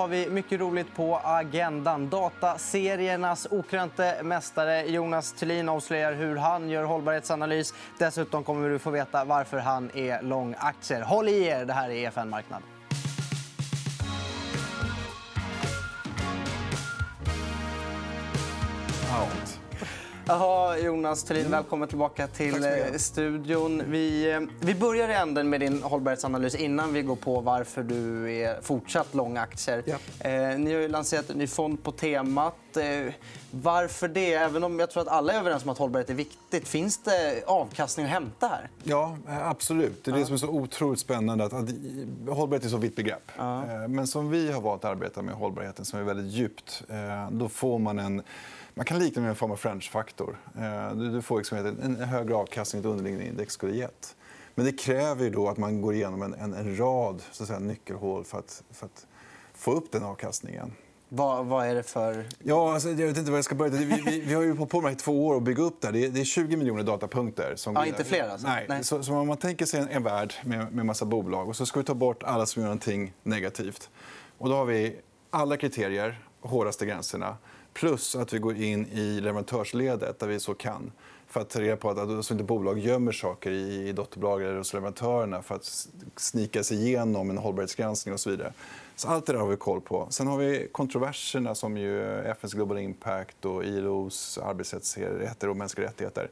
har vi mycket roligt på agendan. Dataseriernas okrönte mästare Jonas Thulin avslöjar hur han gör hållbarhetsanalys. Dessutom kommer du få veta varför han är lång aktier. Håll i er, det här är EFN Marknad. Jaha, Jonas Thulin, mm. välkommen tillbaka till eh, studion. Vi, eh, vi börjar i änden med din hållbarhetsanalys innan vi går på varför du är fortsatt lång aktier. Ja. Eh, ni har lanserat en ny fond på temat. Eh, varför det? Även om jag tror att alla är överens om att hållbarhet är viktigt. Finns det avkastning att hämta här? Ja, absolut. Det är det som är så otroligt spännande. Att, att hållbarhet är så vitt begrepp. Ja. Men som vi har valt att arbeta med hållbarheten, som är väldigt djupt, då får man en man kan likna det med en form av French-faktor. Eh, du får liksom en högre avkastning ett underliggande index skulle gett. Men det kräver då att man går igenom en, en rad så att säga, nyckelhål för att, för att få upp den avkastningen. Vad, vad, är det för... Ja, alltså, jag vet inte var jag ska börja. Vi, vi, vi har ju på med i två år att bygga upp det här. Det är 20 miljoner datapunkter. Som ja, inte fler alltså? Nej. Nej. Så, så, om man tänker sig en, en värld med, med massa bolag och så ska vi ta bort alla som gör någonting negativt. Och då har vi alla kriterier, hårdaste gränserna. Plus att vi går in i leverantörsledet där vi så kan för att ta reda på att alltså inte bolag gömmer saker i dotterbolag eller hos leverantörerna för att snika sig igenom en hållbarhetsgranskning och så vidare. Så allt det där har vi koll på. Sen har vi kontroverserna som ju FNs Global Impact och ILOs arbetsrättsrätter och mänskliga rättigheter.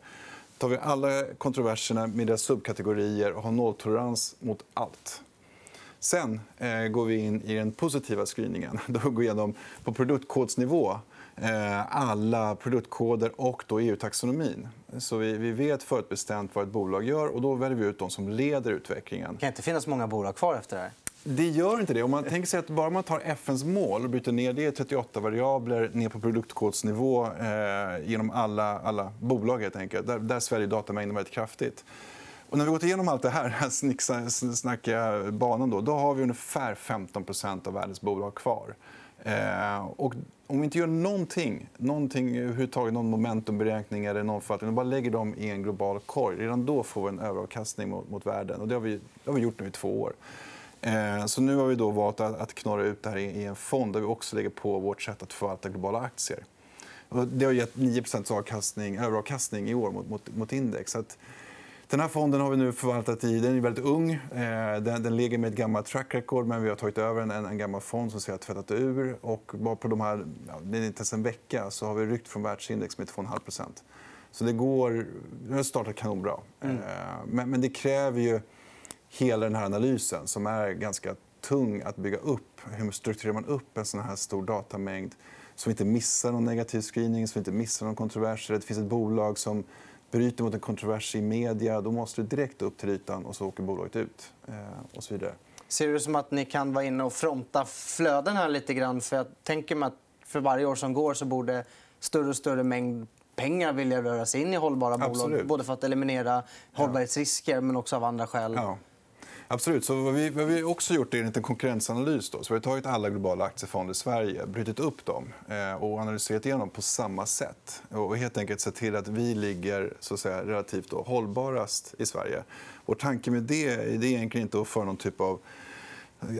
Tar vi alla kontroverserna med deras subkategorier och har nolltolerans mot allt. Sen eh, går vi in i den positiva screeningen. Då går vi igenom på produktkodsnivå alla produktkoder och EU-taxonomin. Så vi, vet förutbestämt vad ett bolag gör och då väljer vi ut de som leder utvecklingen. Det kan inte finnas många bolag kvar efter det här. Det gör inte det. Om man tänker sig att bara man tar FNs mål och bryter ner det i 38 variabler ner på produktkodsnivå eh, genom alla, alla bolag, helt enkelt. Där, där sväljer datamängden väldigt kraftigt. Och när vi gått igenom allt det här, snackiga banan, då, då har vi ungefär 15% av världens bolag kvar. Eh, och om vi inte gör någonting, någonting överhuvudtaget, någon momentumberäkning eller någon förvaltning, bara lägger dem i en global korg, redan då får vi en överavkastning mot, mot världen. Och det, har vi, det har vi gjort nu i två år. Eh, så nu har vi då valt att, att knorra ut det här i en fond där vi också lägger på vårt sätt att förvalta globala aktier. Och det har gett 9 avkastning, överavkastning i år mot, mot, mot index. Så att, den här fonden har vi nu förvaltat i. Den är väldigt ung. Eh, den, den ligger med ett gammalt track record, men vi har tagit över en, en gammal fond som har tvättat ur. Och bara på de här, ja, det är inte ens en vecka så har vi ryckt från världsindex med 2,5% Så det går... Vi har startat kanonbra. Mm. Eh, men, men det kräver ju hela den här analysen som är ganska tung att bygga upp. Hur strukturerar man upp en sån här stor datamängd så vi inte missar någon negativ screening, så vi inte missar någon kontrovers. Det finns ett bolag som bryter mot en kontrovers i media, då måste du direkt upp till ytan och så åker bolaget ut. Eh, och så vidare. Ser du det som att ni kan vara inne och fronta flöden här lite grann? För jag tänker mig att för varje år som går så borde större och större mängd pengar vilja röra sig in i hållbara bolag. Både för att eliminera hållbarhetsrisker men också av andra skäl. Ja. Absolut. Så vad, vi, vad vi också gjort är en konkurrensanalys. Då. Så vi har tagit alla globala aktiefonder i Sverige, brutit upp dem eh, och analyserat igenom på samma sätt. Och helt enkelt sett till att vi ligger så att säga, relativt då, hållbarast i Sverige. Vår tanke med det, det är egentligen inte att föra någon typ av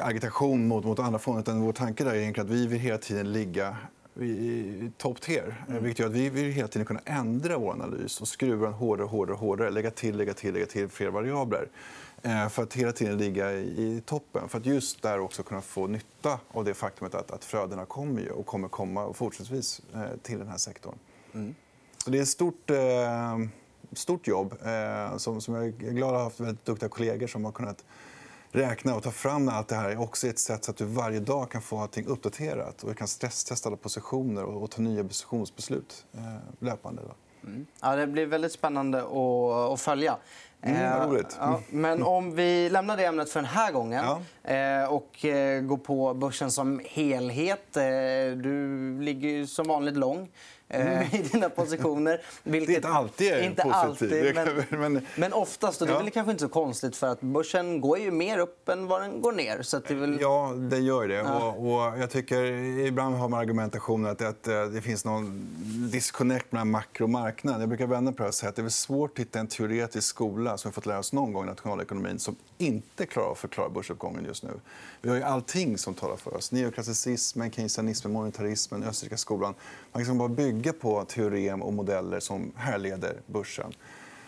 agitation mot, mot andra fonder. Utan vår tanke är egentligen att vi vill hela tiden ligga i top tier. Mm. Vilket gör att vi vill hela tiden kunna ändra vår analys och skruva den hårdare, hårdare, hårdare. Lägga till, lägga till, lägga till fler variabler. Eh, för att hela tiden ligga i toppen. För att just där också kunna få nytta av det faktumet att, att flödena kommer och kommer komma fortsättningsvis eh, till den här sektorn. Mm. Så det är ett stort, eh, stort jobb som, som jag är glad att ha haft väldigt duktiga kollegor som har kunnat räkna och ta fram allt det här är också ett sätt så att du varje dag kan få allting uppdaterat och kan stresstesta alla positioner och, ta nya positionsbeslut löpande. Mm. Ja, det blir väldigt spännande att följa. Mm, vad roligt. Ja, men om vi lämnar det ämnet för den här gången ja. Eh, och eh, går på börsen som helhet. Eh, du ligger som vanligt lång. Mm. i dina positioner. Vilket det inte alltid är inte positivt. Alltid, men, men, men oftast. Och det är väl kanske inte så konstigt för att börsen går ju mer upp än vad den går ner. Så det väl... Ja, det gör det. Ja. Och, och, jag tycker, ibland har man argumentationen att, att, att det finns någon disconnect mellan makro och marknad. Jag brukar vända på det och säga att det är svårt att hitta en teoretisk skola som vi fått lära oss någon gång i nationalekonomin som inte klarar av att förklara börsuppgången just nu. Vi har ju allting som talar för oss. Neoklassicismen, keynesianismen, monetarismen, österrikiska skolan. Man kan bara bygga på teorem och modeller som härleder börsen.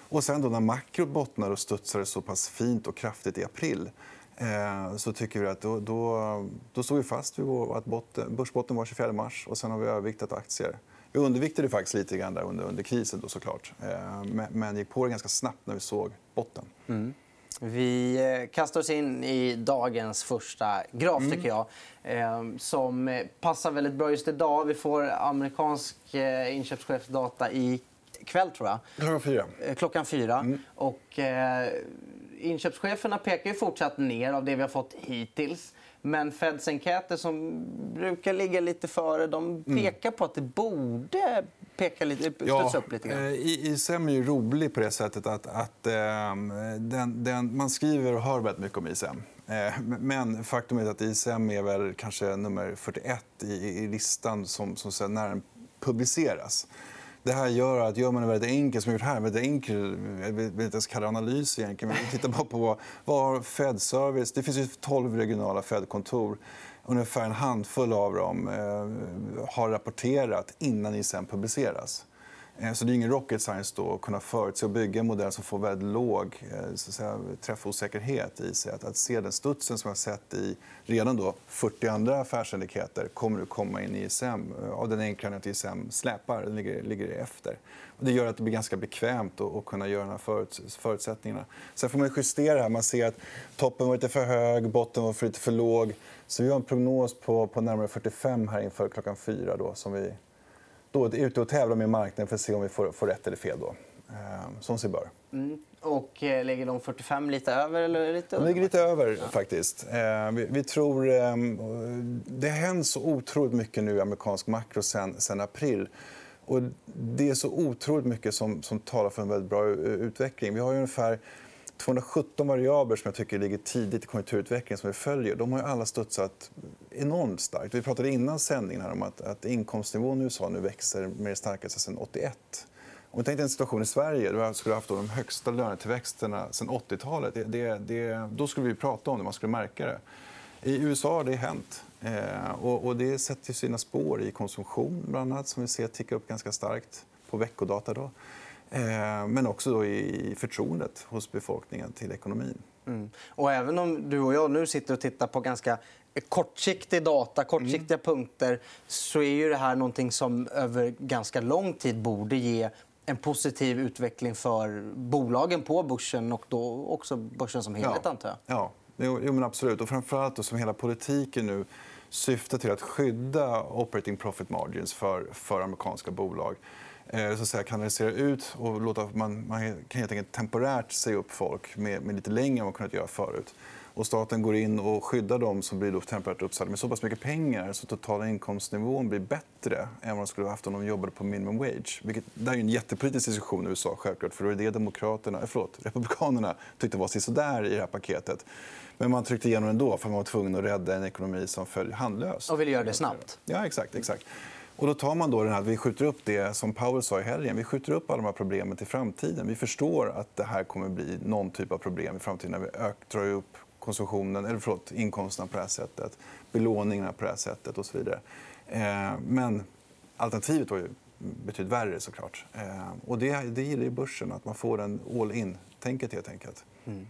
Och sen då när makro bottnar och studsade så pass fint och kraftigt i april eh, så tycker vi att då, då, då stod vi fast vid att botten, börsbotten var 24 mars och sen har vi överviktat aktier. Vi underviktade faktiskt lite grann där under, under krisen då, såklart. Eh, men, men gick på det ganska snabbt när vi såg botten. Mm. Vi eh, kastar oss in i dagens första graf, tycker jag eh, som passar väldigt bra just idag. Vi får amerikansk eh, inköpschefsdata i kväll, tror jag. Klockan fyra. Klockan fyra. Mm. Och, eh, inköpscheferna pekar ju fortsatt ner av det vi har fått hittills. Men Feds enkäter som brukar ligga lite före de mm. pekar mm. på att det borde peka lite, ja, upp lite grann. ISM är ju rolig på det sättet att, att eh, den, den, man skriver och hör väldigt mycket om ISM. Eh, men faktum är att ISM är väl kanske nummer 41 i, i listan som, som när den publiceras. Det här gör att gör man det väldigt enkelt, som vi gjort här, väldigt enkel, jag vill inte ens kalla analys egentligen, men vi tittar bara på vad har Fed Service, det finns ju 12 regionala Fed-kontor. Ungefär en handfull av dem eh, har rapporterat innan ISM publiceras. Eh, så det är ingen rocket science då att kunna förutse och bygga en modell som får väldigt låg eh, så att säga, träffosäkerhet i sig. Att, att se den studsen som jag har sett i redan då 40 andra affärsindikater kommer att komma in i ISM eh, av den enkla att ISM släpar, ligger, ligger efter. Och det gör att det blir ganska bekvämt att, kunna göra de här förutsättningarna. Sen får man justera. Här. Man ser att toppen var lite för hög, botten var lite för låg. Så vi har en prognos på, på närmare 45 här inför klockan fyra då, som vi då är ute och tävlar med marknaden för att se om vi får, får rätt eller fel. Då. Eh, som sig bör. Mm. Och eh, ligger de 45 lite över eller lite De ligger lite över. Faktiskt. Eh, vi, tror, eh, det har hänt så otroligt mycket nu i amerikansk makro sen, sen april. Och det är så otroligt mycket som, som talar för en väldigt bra utveckling. Vi har ungefär 217 variabler som jag tycker ligger tidigt i konjunkturutvecklingen som vi följer. De har alla studsat enormt starkt. Vi pratade innan sändningen här om att, att inkomstnivån i USA nu växer det starkaste sedan 81. Om vi tänkte en situation i Sverige där vi alltså skulle haft de högsta lönetillväxterna sedan 80-talet. Det, det, det, då skulle vi prata om det, man skulle märka det. I USA har det hänt. Eh, och, och, det sätter sina spår i konsumtion, bland annat, som vi ser ticka upp ganska starkt på veckodata. Då. Eh, men också i förtroendet hos befolkningen till ekonomin. Mm. Och även om du och jag nu sitter och tittar på ganska kortsiktig data, kortsiktiga mm. punkter så är ju det här någonting som över ganska lång tid borde ge en positiv utveckling för bolagen på börsen och då också börsen som helhet. Ja. Antar jag. Ja, jo, men absolut. Och framförallt då, som hela politiken nu syftar till att skydda operating profit margins för, för amerikanska bolag. Eh, så att säga, kanalisera ut och låta man, man kan helt enkelt temporärt säga upp folk med, med lite längre än man kunnat göra förut. Och staten går in och skyddar dem som blir då temporärt uppsagda med så pass mycket pengar så totala inkomstnivån blir bättre än vad de skulle ha haft om de jobbade på minimum wage. Vilket, det är en jättepolitisk diskussion i USA, självklart. För det är det demokraterna, eh, förlåt, republikanerna tyckte var sådär i det här paketet. Men man tryckte igenom ändå för man var tvungen att rädda en ekonomi som föll handlöst. Och ville göra det snabbt. Ja, exakt. exakt. Och då tar man då den här, vi skjuter upp det som Powell sa i helgen. Vi skjuter upp alla de här problemen till framtiden. Vi förstår att det här kommer bli någon typ av problem i framtiden när vi drar upp konsumtionen, eller förlåt, inkomsterna på det här sättet, belåningarna på det här sättet och så vidare. Eh, men alternativet var ju betydligt värre såklart. Eh, och det, det gillar ju börsen, att man får den all in-tänket helt enkelt. Mm.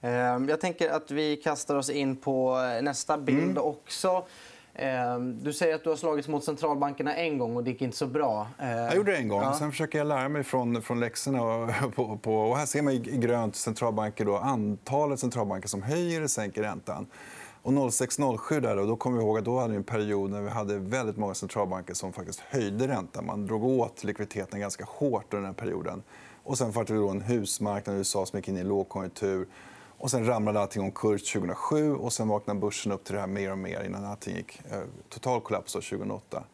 Eh, jag tänker att vi kastar oss in på nästa bild mm. också. Ehm, du säger att du har slagits mot centralbankerna en gång och det gick inte så bra. Ehm, jag gjorde det en gång. Ja. Sen försöker jag lära mig från, från läxorna. På, på, och här ser man i grönt centralbanker då, antalet centralbanker som höjer eller sänker räntan. Och 06-07 där då, då kommer vi ihåg att då hade vi en period när vi hade väldigt många centralbanker som faktiskt höjde räntan. Man drog åt likviditeten ganska hårt under den perioden. Och sen var det då en husmarknad i USA som gick in i lågkonjunktur. Och sen ramlade allting omkull 2007 och sen vaknade börsen upp till det här mer och mer innan allting gick eh, total kollaps 2008.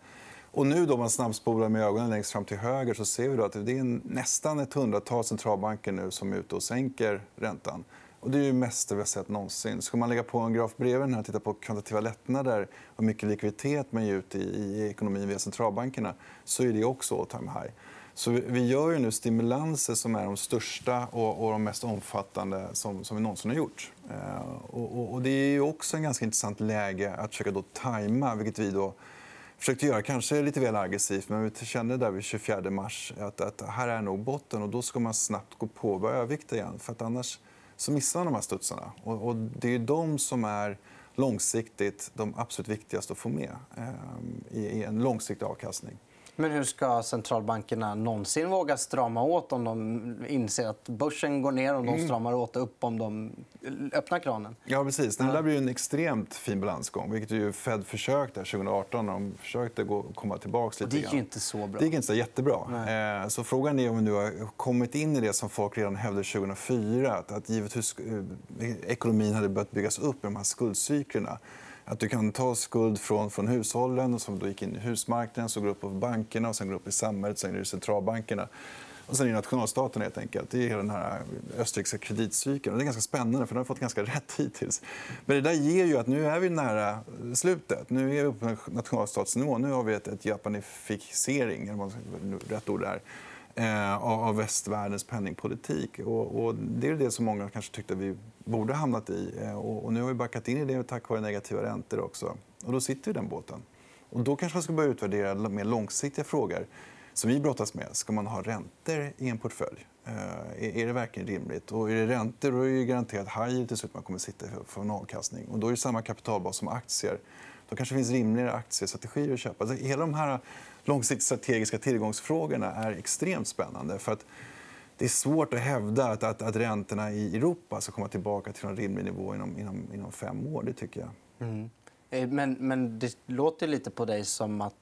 Och nu då man snabbspolar med ögonen längst fram till höger så ser vi då att det är nästan ett hundratal centralbanker nu som är ute och sänker räntan. Och det är det mesta vi har sett någonsin. Ska man lägga på en graf bredvid den här och titta på kvantitativa lättnader och mycket likviditet man ger ut i, i ekonomin via centralbankerna så är det också all time high. Så vi gör ju nu stimulanser som är de största och, och de mest omfattande som, som vi någonsin har gjort. Eh, och, och, det är ju också en ganska intressant läge att försöka då tajma, vilket vi då försökte göra. Kanske lite väl aggressivt, men vi kände där vid 24 mars att, att här är nog botten. och Då ska man snabbt gå på och börja övervikta igen. För att annars så missar man de här studsarna. Och, och det är de som är långsiktigt de absolut viktigaste att få med eh, i en långsiktig avkastning. Men hur ska centralbankerna någonsin våga strama åt om de inser att börsen går ner och de mm. stramar åt upp om de öppnar kranen? Ja, precis. Det där blir en extremt fin balansgång. vilket ju Fed försökte 2018 när de försökte gå, komma tillbaka. Lite det gick inte så bra. Det gick inte så jättebra. Eh, så frågan är om vi nu har kommit in i det som folk redan hävdade 2004. Att, givet hur eh, ekonomin hade börjat byggas upp med de här skuldcyklerna att du kan ta skuld från, från hushållen som då gick in i husmarknaden, så går upp på bankerna och sen går upp i samhället, sen är det centralbankerna. Och sen är det nationalstaten. Helt enkelt. Det är den här österrikiska kreditcykeln. Det är ganska spännande, för den har fått ganska rätt hittills. Men det där ger ju att nu är vi nära slutet. Nu är vi på nationalstatsnivå. Nu har vi ett, ett japanificering, eller rätt ord där eh, av västvärldens penningpolitik. Och, och det är det som många kanske tyckte vi borde ha hamnat i. Eh, och, och nu har vi backat in i det tack vare negativa räntor. också. Och då sitter vi i den båten. Och då kanske man ska börja utvärdera mer långsiktiga frågor som vi brottas med. Ska man ha räntor i en portfölj? Eh, är det verkligen rimligt? Och är det räntor då är det garanterat high yield till slut man kommer sitta för en avkastning. Och då är det samma kapitalbas som aktier. Då kanske det finns rimligare aktiestrategier att köpa. Alltså hela de här långsiktigt strategiska tillgångsfrågorna är extremt spännande. För att det är svårt att hävda att, att, att räntorna i Europa ska komma tillbaka till en rimlig nivå inom, inom, inom fem år. Det tycker jag. Mm. Eh, men, men det låter lite på dig som att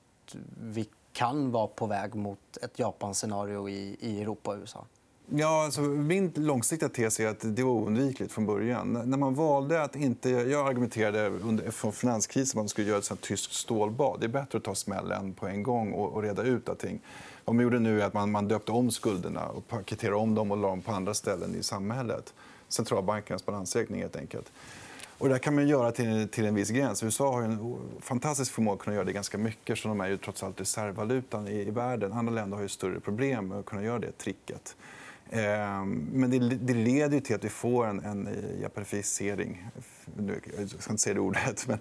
vi kan vara på väg mot ett Japan-scenario i, i Europa och USA. Ja, alltså, min långsiktiga tes är att det var oundvikligt från början. När man valde att inte... Jag argumenterade under från finanskrisen att man skulle göra ett tyskt stålbad. Det är bättre att ta smällen på en gång och, och reda ut allting. Vad man gjorde nu är att man, man döpte om skulderna och paketerade om dem och la dem på andra ställen i samhället. Centralbankernas balansräkning, helt enkelt. Och det kan man göra till, till en viss gräns. USA har en fantastisk förmåga att kunna göra det ganska mycket. Så de är ju trots allt reservvalutan i, i världen. Andra länder har ju större problem med att kunna göra det tricket. Ehm, men det leder till att vi får en, en eh, japanificering. Jag ska inte säga det ordet. Men,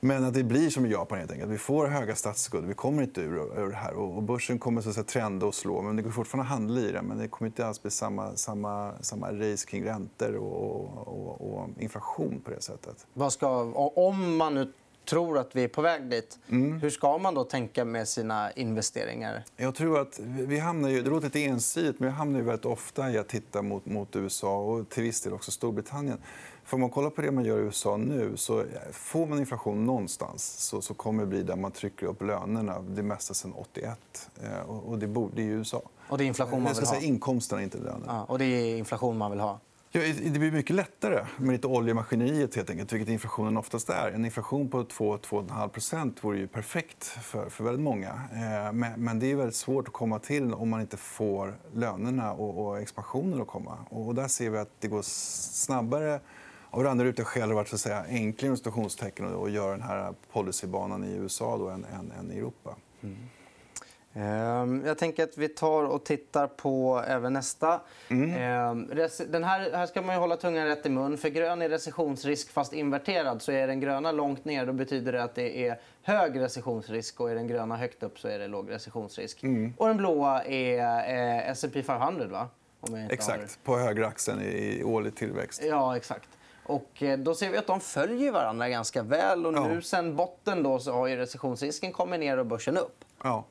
men att det blir som i Japan. Helt enkelt. Vi får höga statsskulder. Vi kommer inte ur, ur det här. Och börsen kommer så att säga, trenda och slå. Men det går fortfarande att handla i det. Men det kommer inte alls bli samma, samma, samma race kring räntor och, och, och inflation på det sättet. Vad ska, om man nu tror att vi är på väg dit. Mm. Hur ska man då tänka med sina investeringar? Jag tror att vi hamnar ju, det låter lite ensidigt, men vi hamnar ju väldigt ofta i att titta mot, mot USA och till viss del också Storbritannien. För om man kollar på det man gör i USA nu, så får man inflation någonstans så, så kommer det bli där man trycker upp lönerna det mesta sen 81. Eh, och det, borde, det är USA. Och det är inflation man vill ha? Inkomsterna, inte lönerna. Ja, och det är inflation man vill ha? Ja, det blir mycket lättare med lite olja i maskineriet, helt enkelt, vilket inflationen oftast är. En inflation på 2-2,5 vore ju perfekt för, för väldigt många. Eh, men, men, det är väldigt svårt att komma till om man inte får lönerna och, och expansionen att komma. Och där ser vi att det går snabbare av det andra ute själv varit så att säga, enklare att göra den här policybanan i USA då, än, än, än i Europa. Mm. Ehm, jag tänker att vi tar och tittar på även nästa. Mm. Ehm, den här, här ska man hålla tungan rätt i mun. För grön är recessionsrisk fast inverterad. Så är den gröna långt ner då betyder det att det är hög recessionsrisk och är den gröna högt upp så är det låg recessionsrisk. Mm. Och den blåa är eh, S&P 500 va? exakt, har... på högeraxeln i årlig tillväxt. Ja, exakt. Och eh, då ser vi att de följer varandra ganska väl. Och nu ja. sen botten då så har ju recessionsrisken kommit ner och börsen upp. Ja.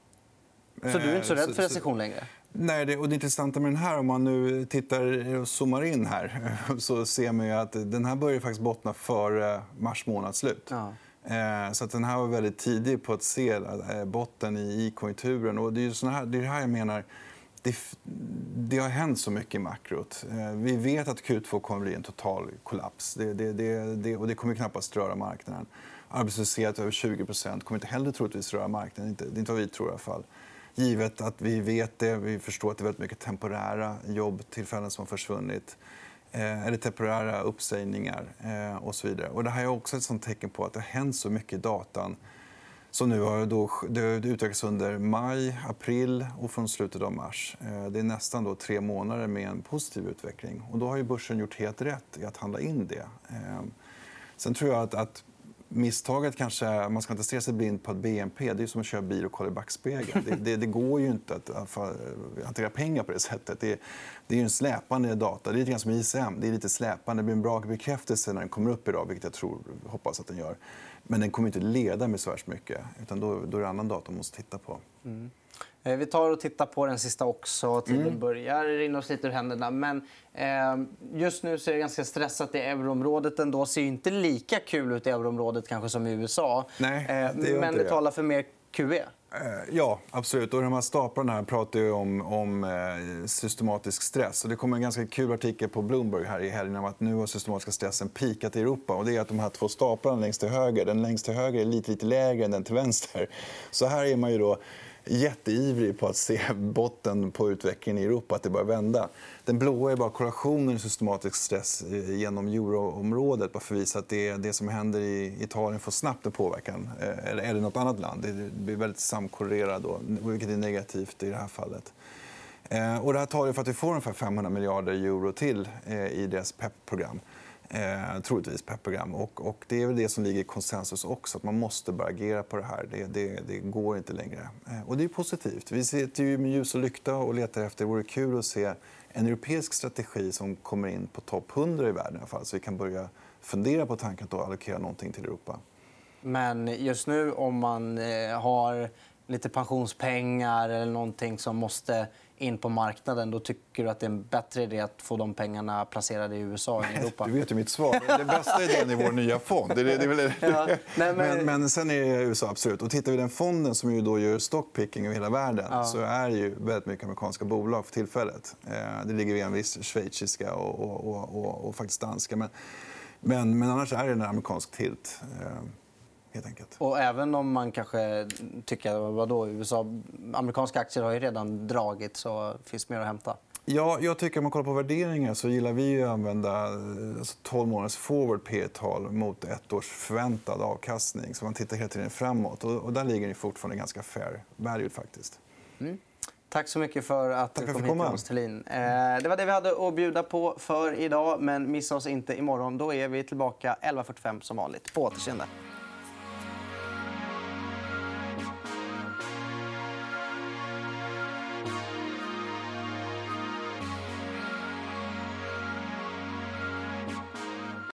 Så du är inte så rädd för recession längre? Nej, det, och det intressanta med den här, om man nu tittar och zoomar in här så ser man att den här börjar faktiskt bottna före mars månads slut. Ja. Eh, så att den här var väldigt tidig på att se eh, botten i konjunkturen. Och det, är såna här, det är det här jag menar. Det, det, har hänt så mycket i makrot. Eh, vi vet att Q2 kommer bli en total kollaps. Det, det, det, och det kommer knappast röra marknaden. arbetslöshet över 20% kommer inte heller troligtvis röra marknaden. Det är inte vad vi tror i alla fall. Givet att vi vet det, vi förstår att det är väldigt mycket temporära jobbtillfällen som har försvunnit eh, eller temporära uppsägningar eh, och så vidare. Och det här är också ett sånt tecken på att det har hänt så mycket i datan som nu har då, det utvecklats under maj, april och från slutet av mars. Eh, det är nästan då tre månader med en positiv utveckling. Och då har ju börsen gjort helt rätt i att handla in det. Eh, sen tror jag att, att misstaget kanske... Man ska inte stirra sig blind på att BNP det är som att köra bil och kolla i backspegeln. Det, det, det, går ju inte att eh, hantera pengar på det sättet. Det, det är en släpande data. Det är lite grann som ISM. Det är lite släpande. Det blir en bra bekräftelse när den kommer upp idag, vilket jag tror, hoppas att den gör. Men den kommer inte leda med så mycket. Utan då, då är det annan data man måste titta på. Mm. Eh, vi tar och tittar på den sista också. Tiden mm. börjar rinna oss lite ur händerna. Men eh, just nu så är det ganska stressat i euroområdet. ändå. Det ser inte lika kul ut i euroområdet kanske som i USA. Nej, eh, det men det, det talar för mer QE. Eh, ja, absolut. Och de här staplarna här pratar ju om, om eh, systematisk stress. Och det kom en ganska kul artikel på Bloomberg här i helgen om att nu har systematiska stressen pikat i Europa. Och det är att de här två staplarna längst till höger, den längst till höger är lite, lite lägre än den till vänster. Så här är man ju då jätteivrig på att se botten på utvecklingen i Europa, att det börjar vända. Den blåa är bara korrelationen i systematisk stress eh, genom euroområdet bara för att visa att det, det som händer i Italien får snabbt en påverkan. Eh, eller, eller nåt annat land. Det blir väldigt samkorrelerat, vilket är negativt i det här fallet. Eh, och det här talar för att vi får ungefär 500 miljarder euro till i deras PEP-program. Eh, troligtvis per program. Och, och, det är väl det som ligger i konsensus också. att Man måste börja agera på det här. Det, det, det går inte längre. Eh, och det är positivt. Vi sitter ju med ljus och lykta och letar efter... Det vore kul att se en europeisk strategi som kommer in på topp 100 i världen. I alla fall, så vi kan börja fundera på tanken att allokera någonting till Europa. Men just nu, om man eh, har lite pensionspengar eller någonting som måste in på marknaden, då tycker du att det är en bättre idé att få de pengarna placerade i USA än i Europa? Du vet ju mitt svar. Det bästa idén i vår nya fond. Det, det, det, det. Ja. Nej, men... Men, men... sen är det USA, absolut. Och tittar vi den fonden som ju då gör stockpicking över hela världen ja. så är det ju väldigt mycket amerikanska bolag för tillfället. Eh, det ligger en viss schweiziska och, och, och, och, faktiskt danska. Men, men, men annars är det en amerikansk tilt. Helt enkelt. Och även om man kanske tycker vadå, USA, amerikanska aktier har ju redan dragit så finns mer att hämta. Ja, jag tycker om man kollar på värderingar så gillar vi att använda alltså 12 månaders forward P-tal mot ett års förväntad avkastning. Så man tittar hela tiden framåt. Och, där ligger ni fortfarande ganska fair value. faktiskt. Mm. Tack så mycket för att du kom hit, Jonas Thelin. Eh, det var det vi hade att bjuda på för idag. Men missa oss inte imorgon. Då är vi tillbaka 11.45 som vanligt. På återseende.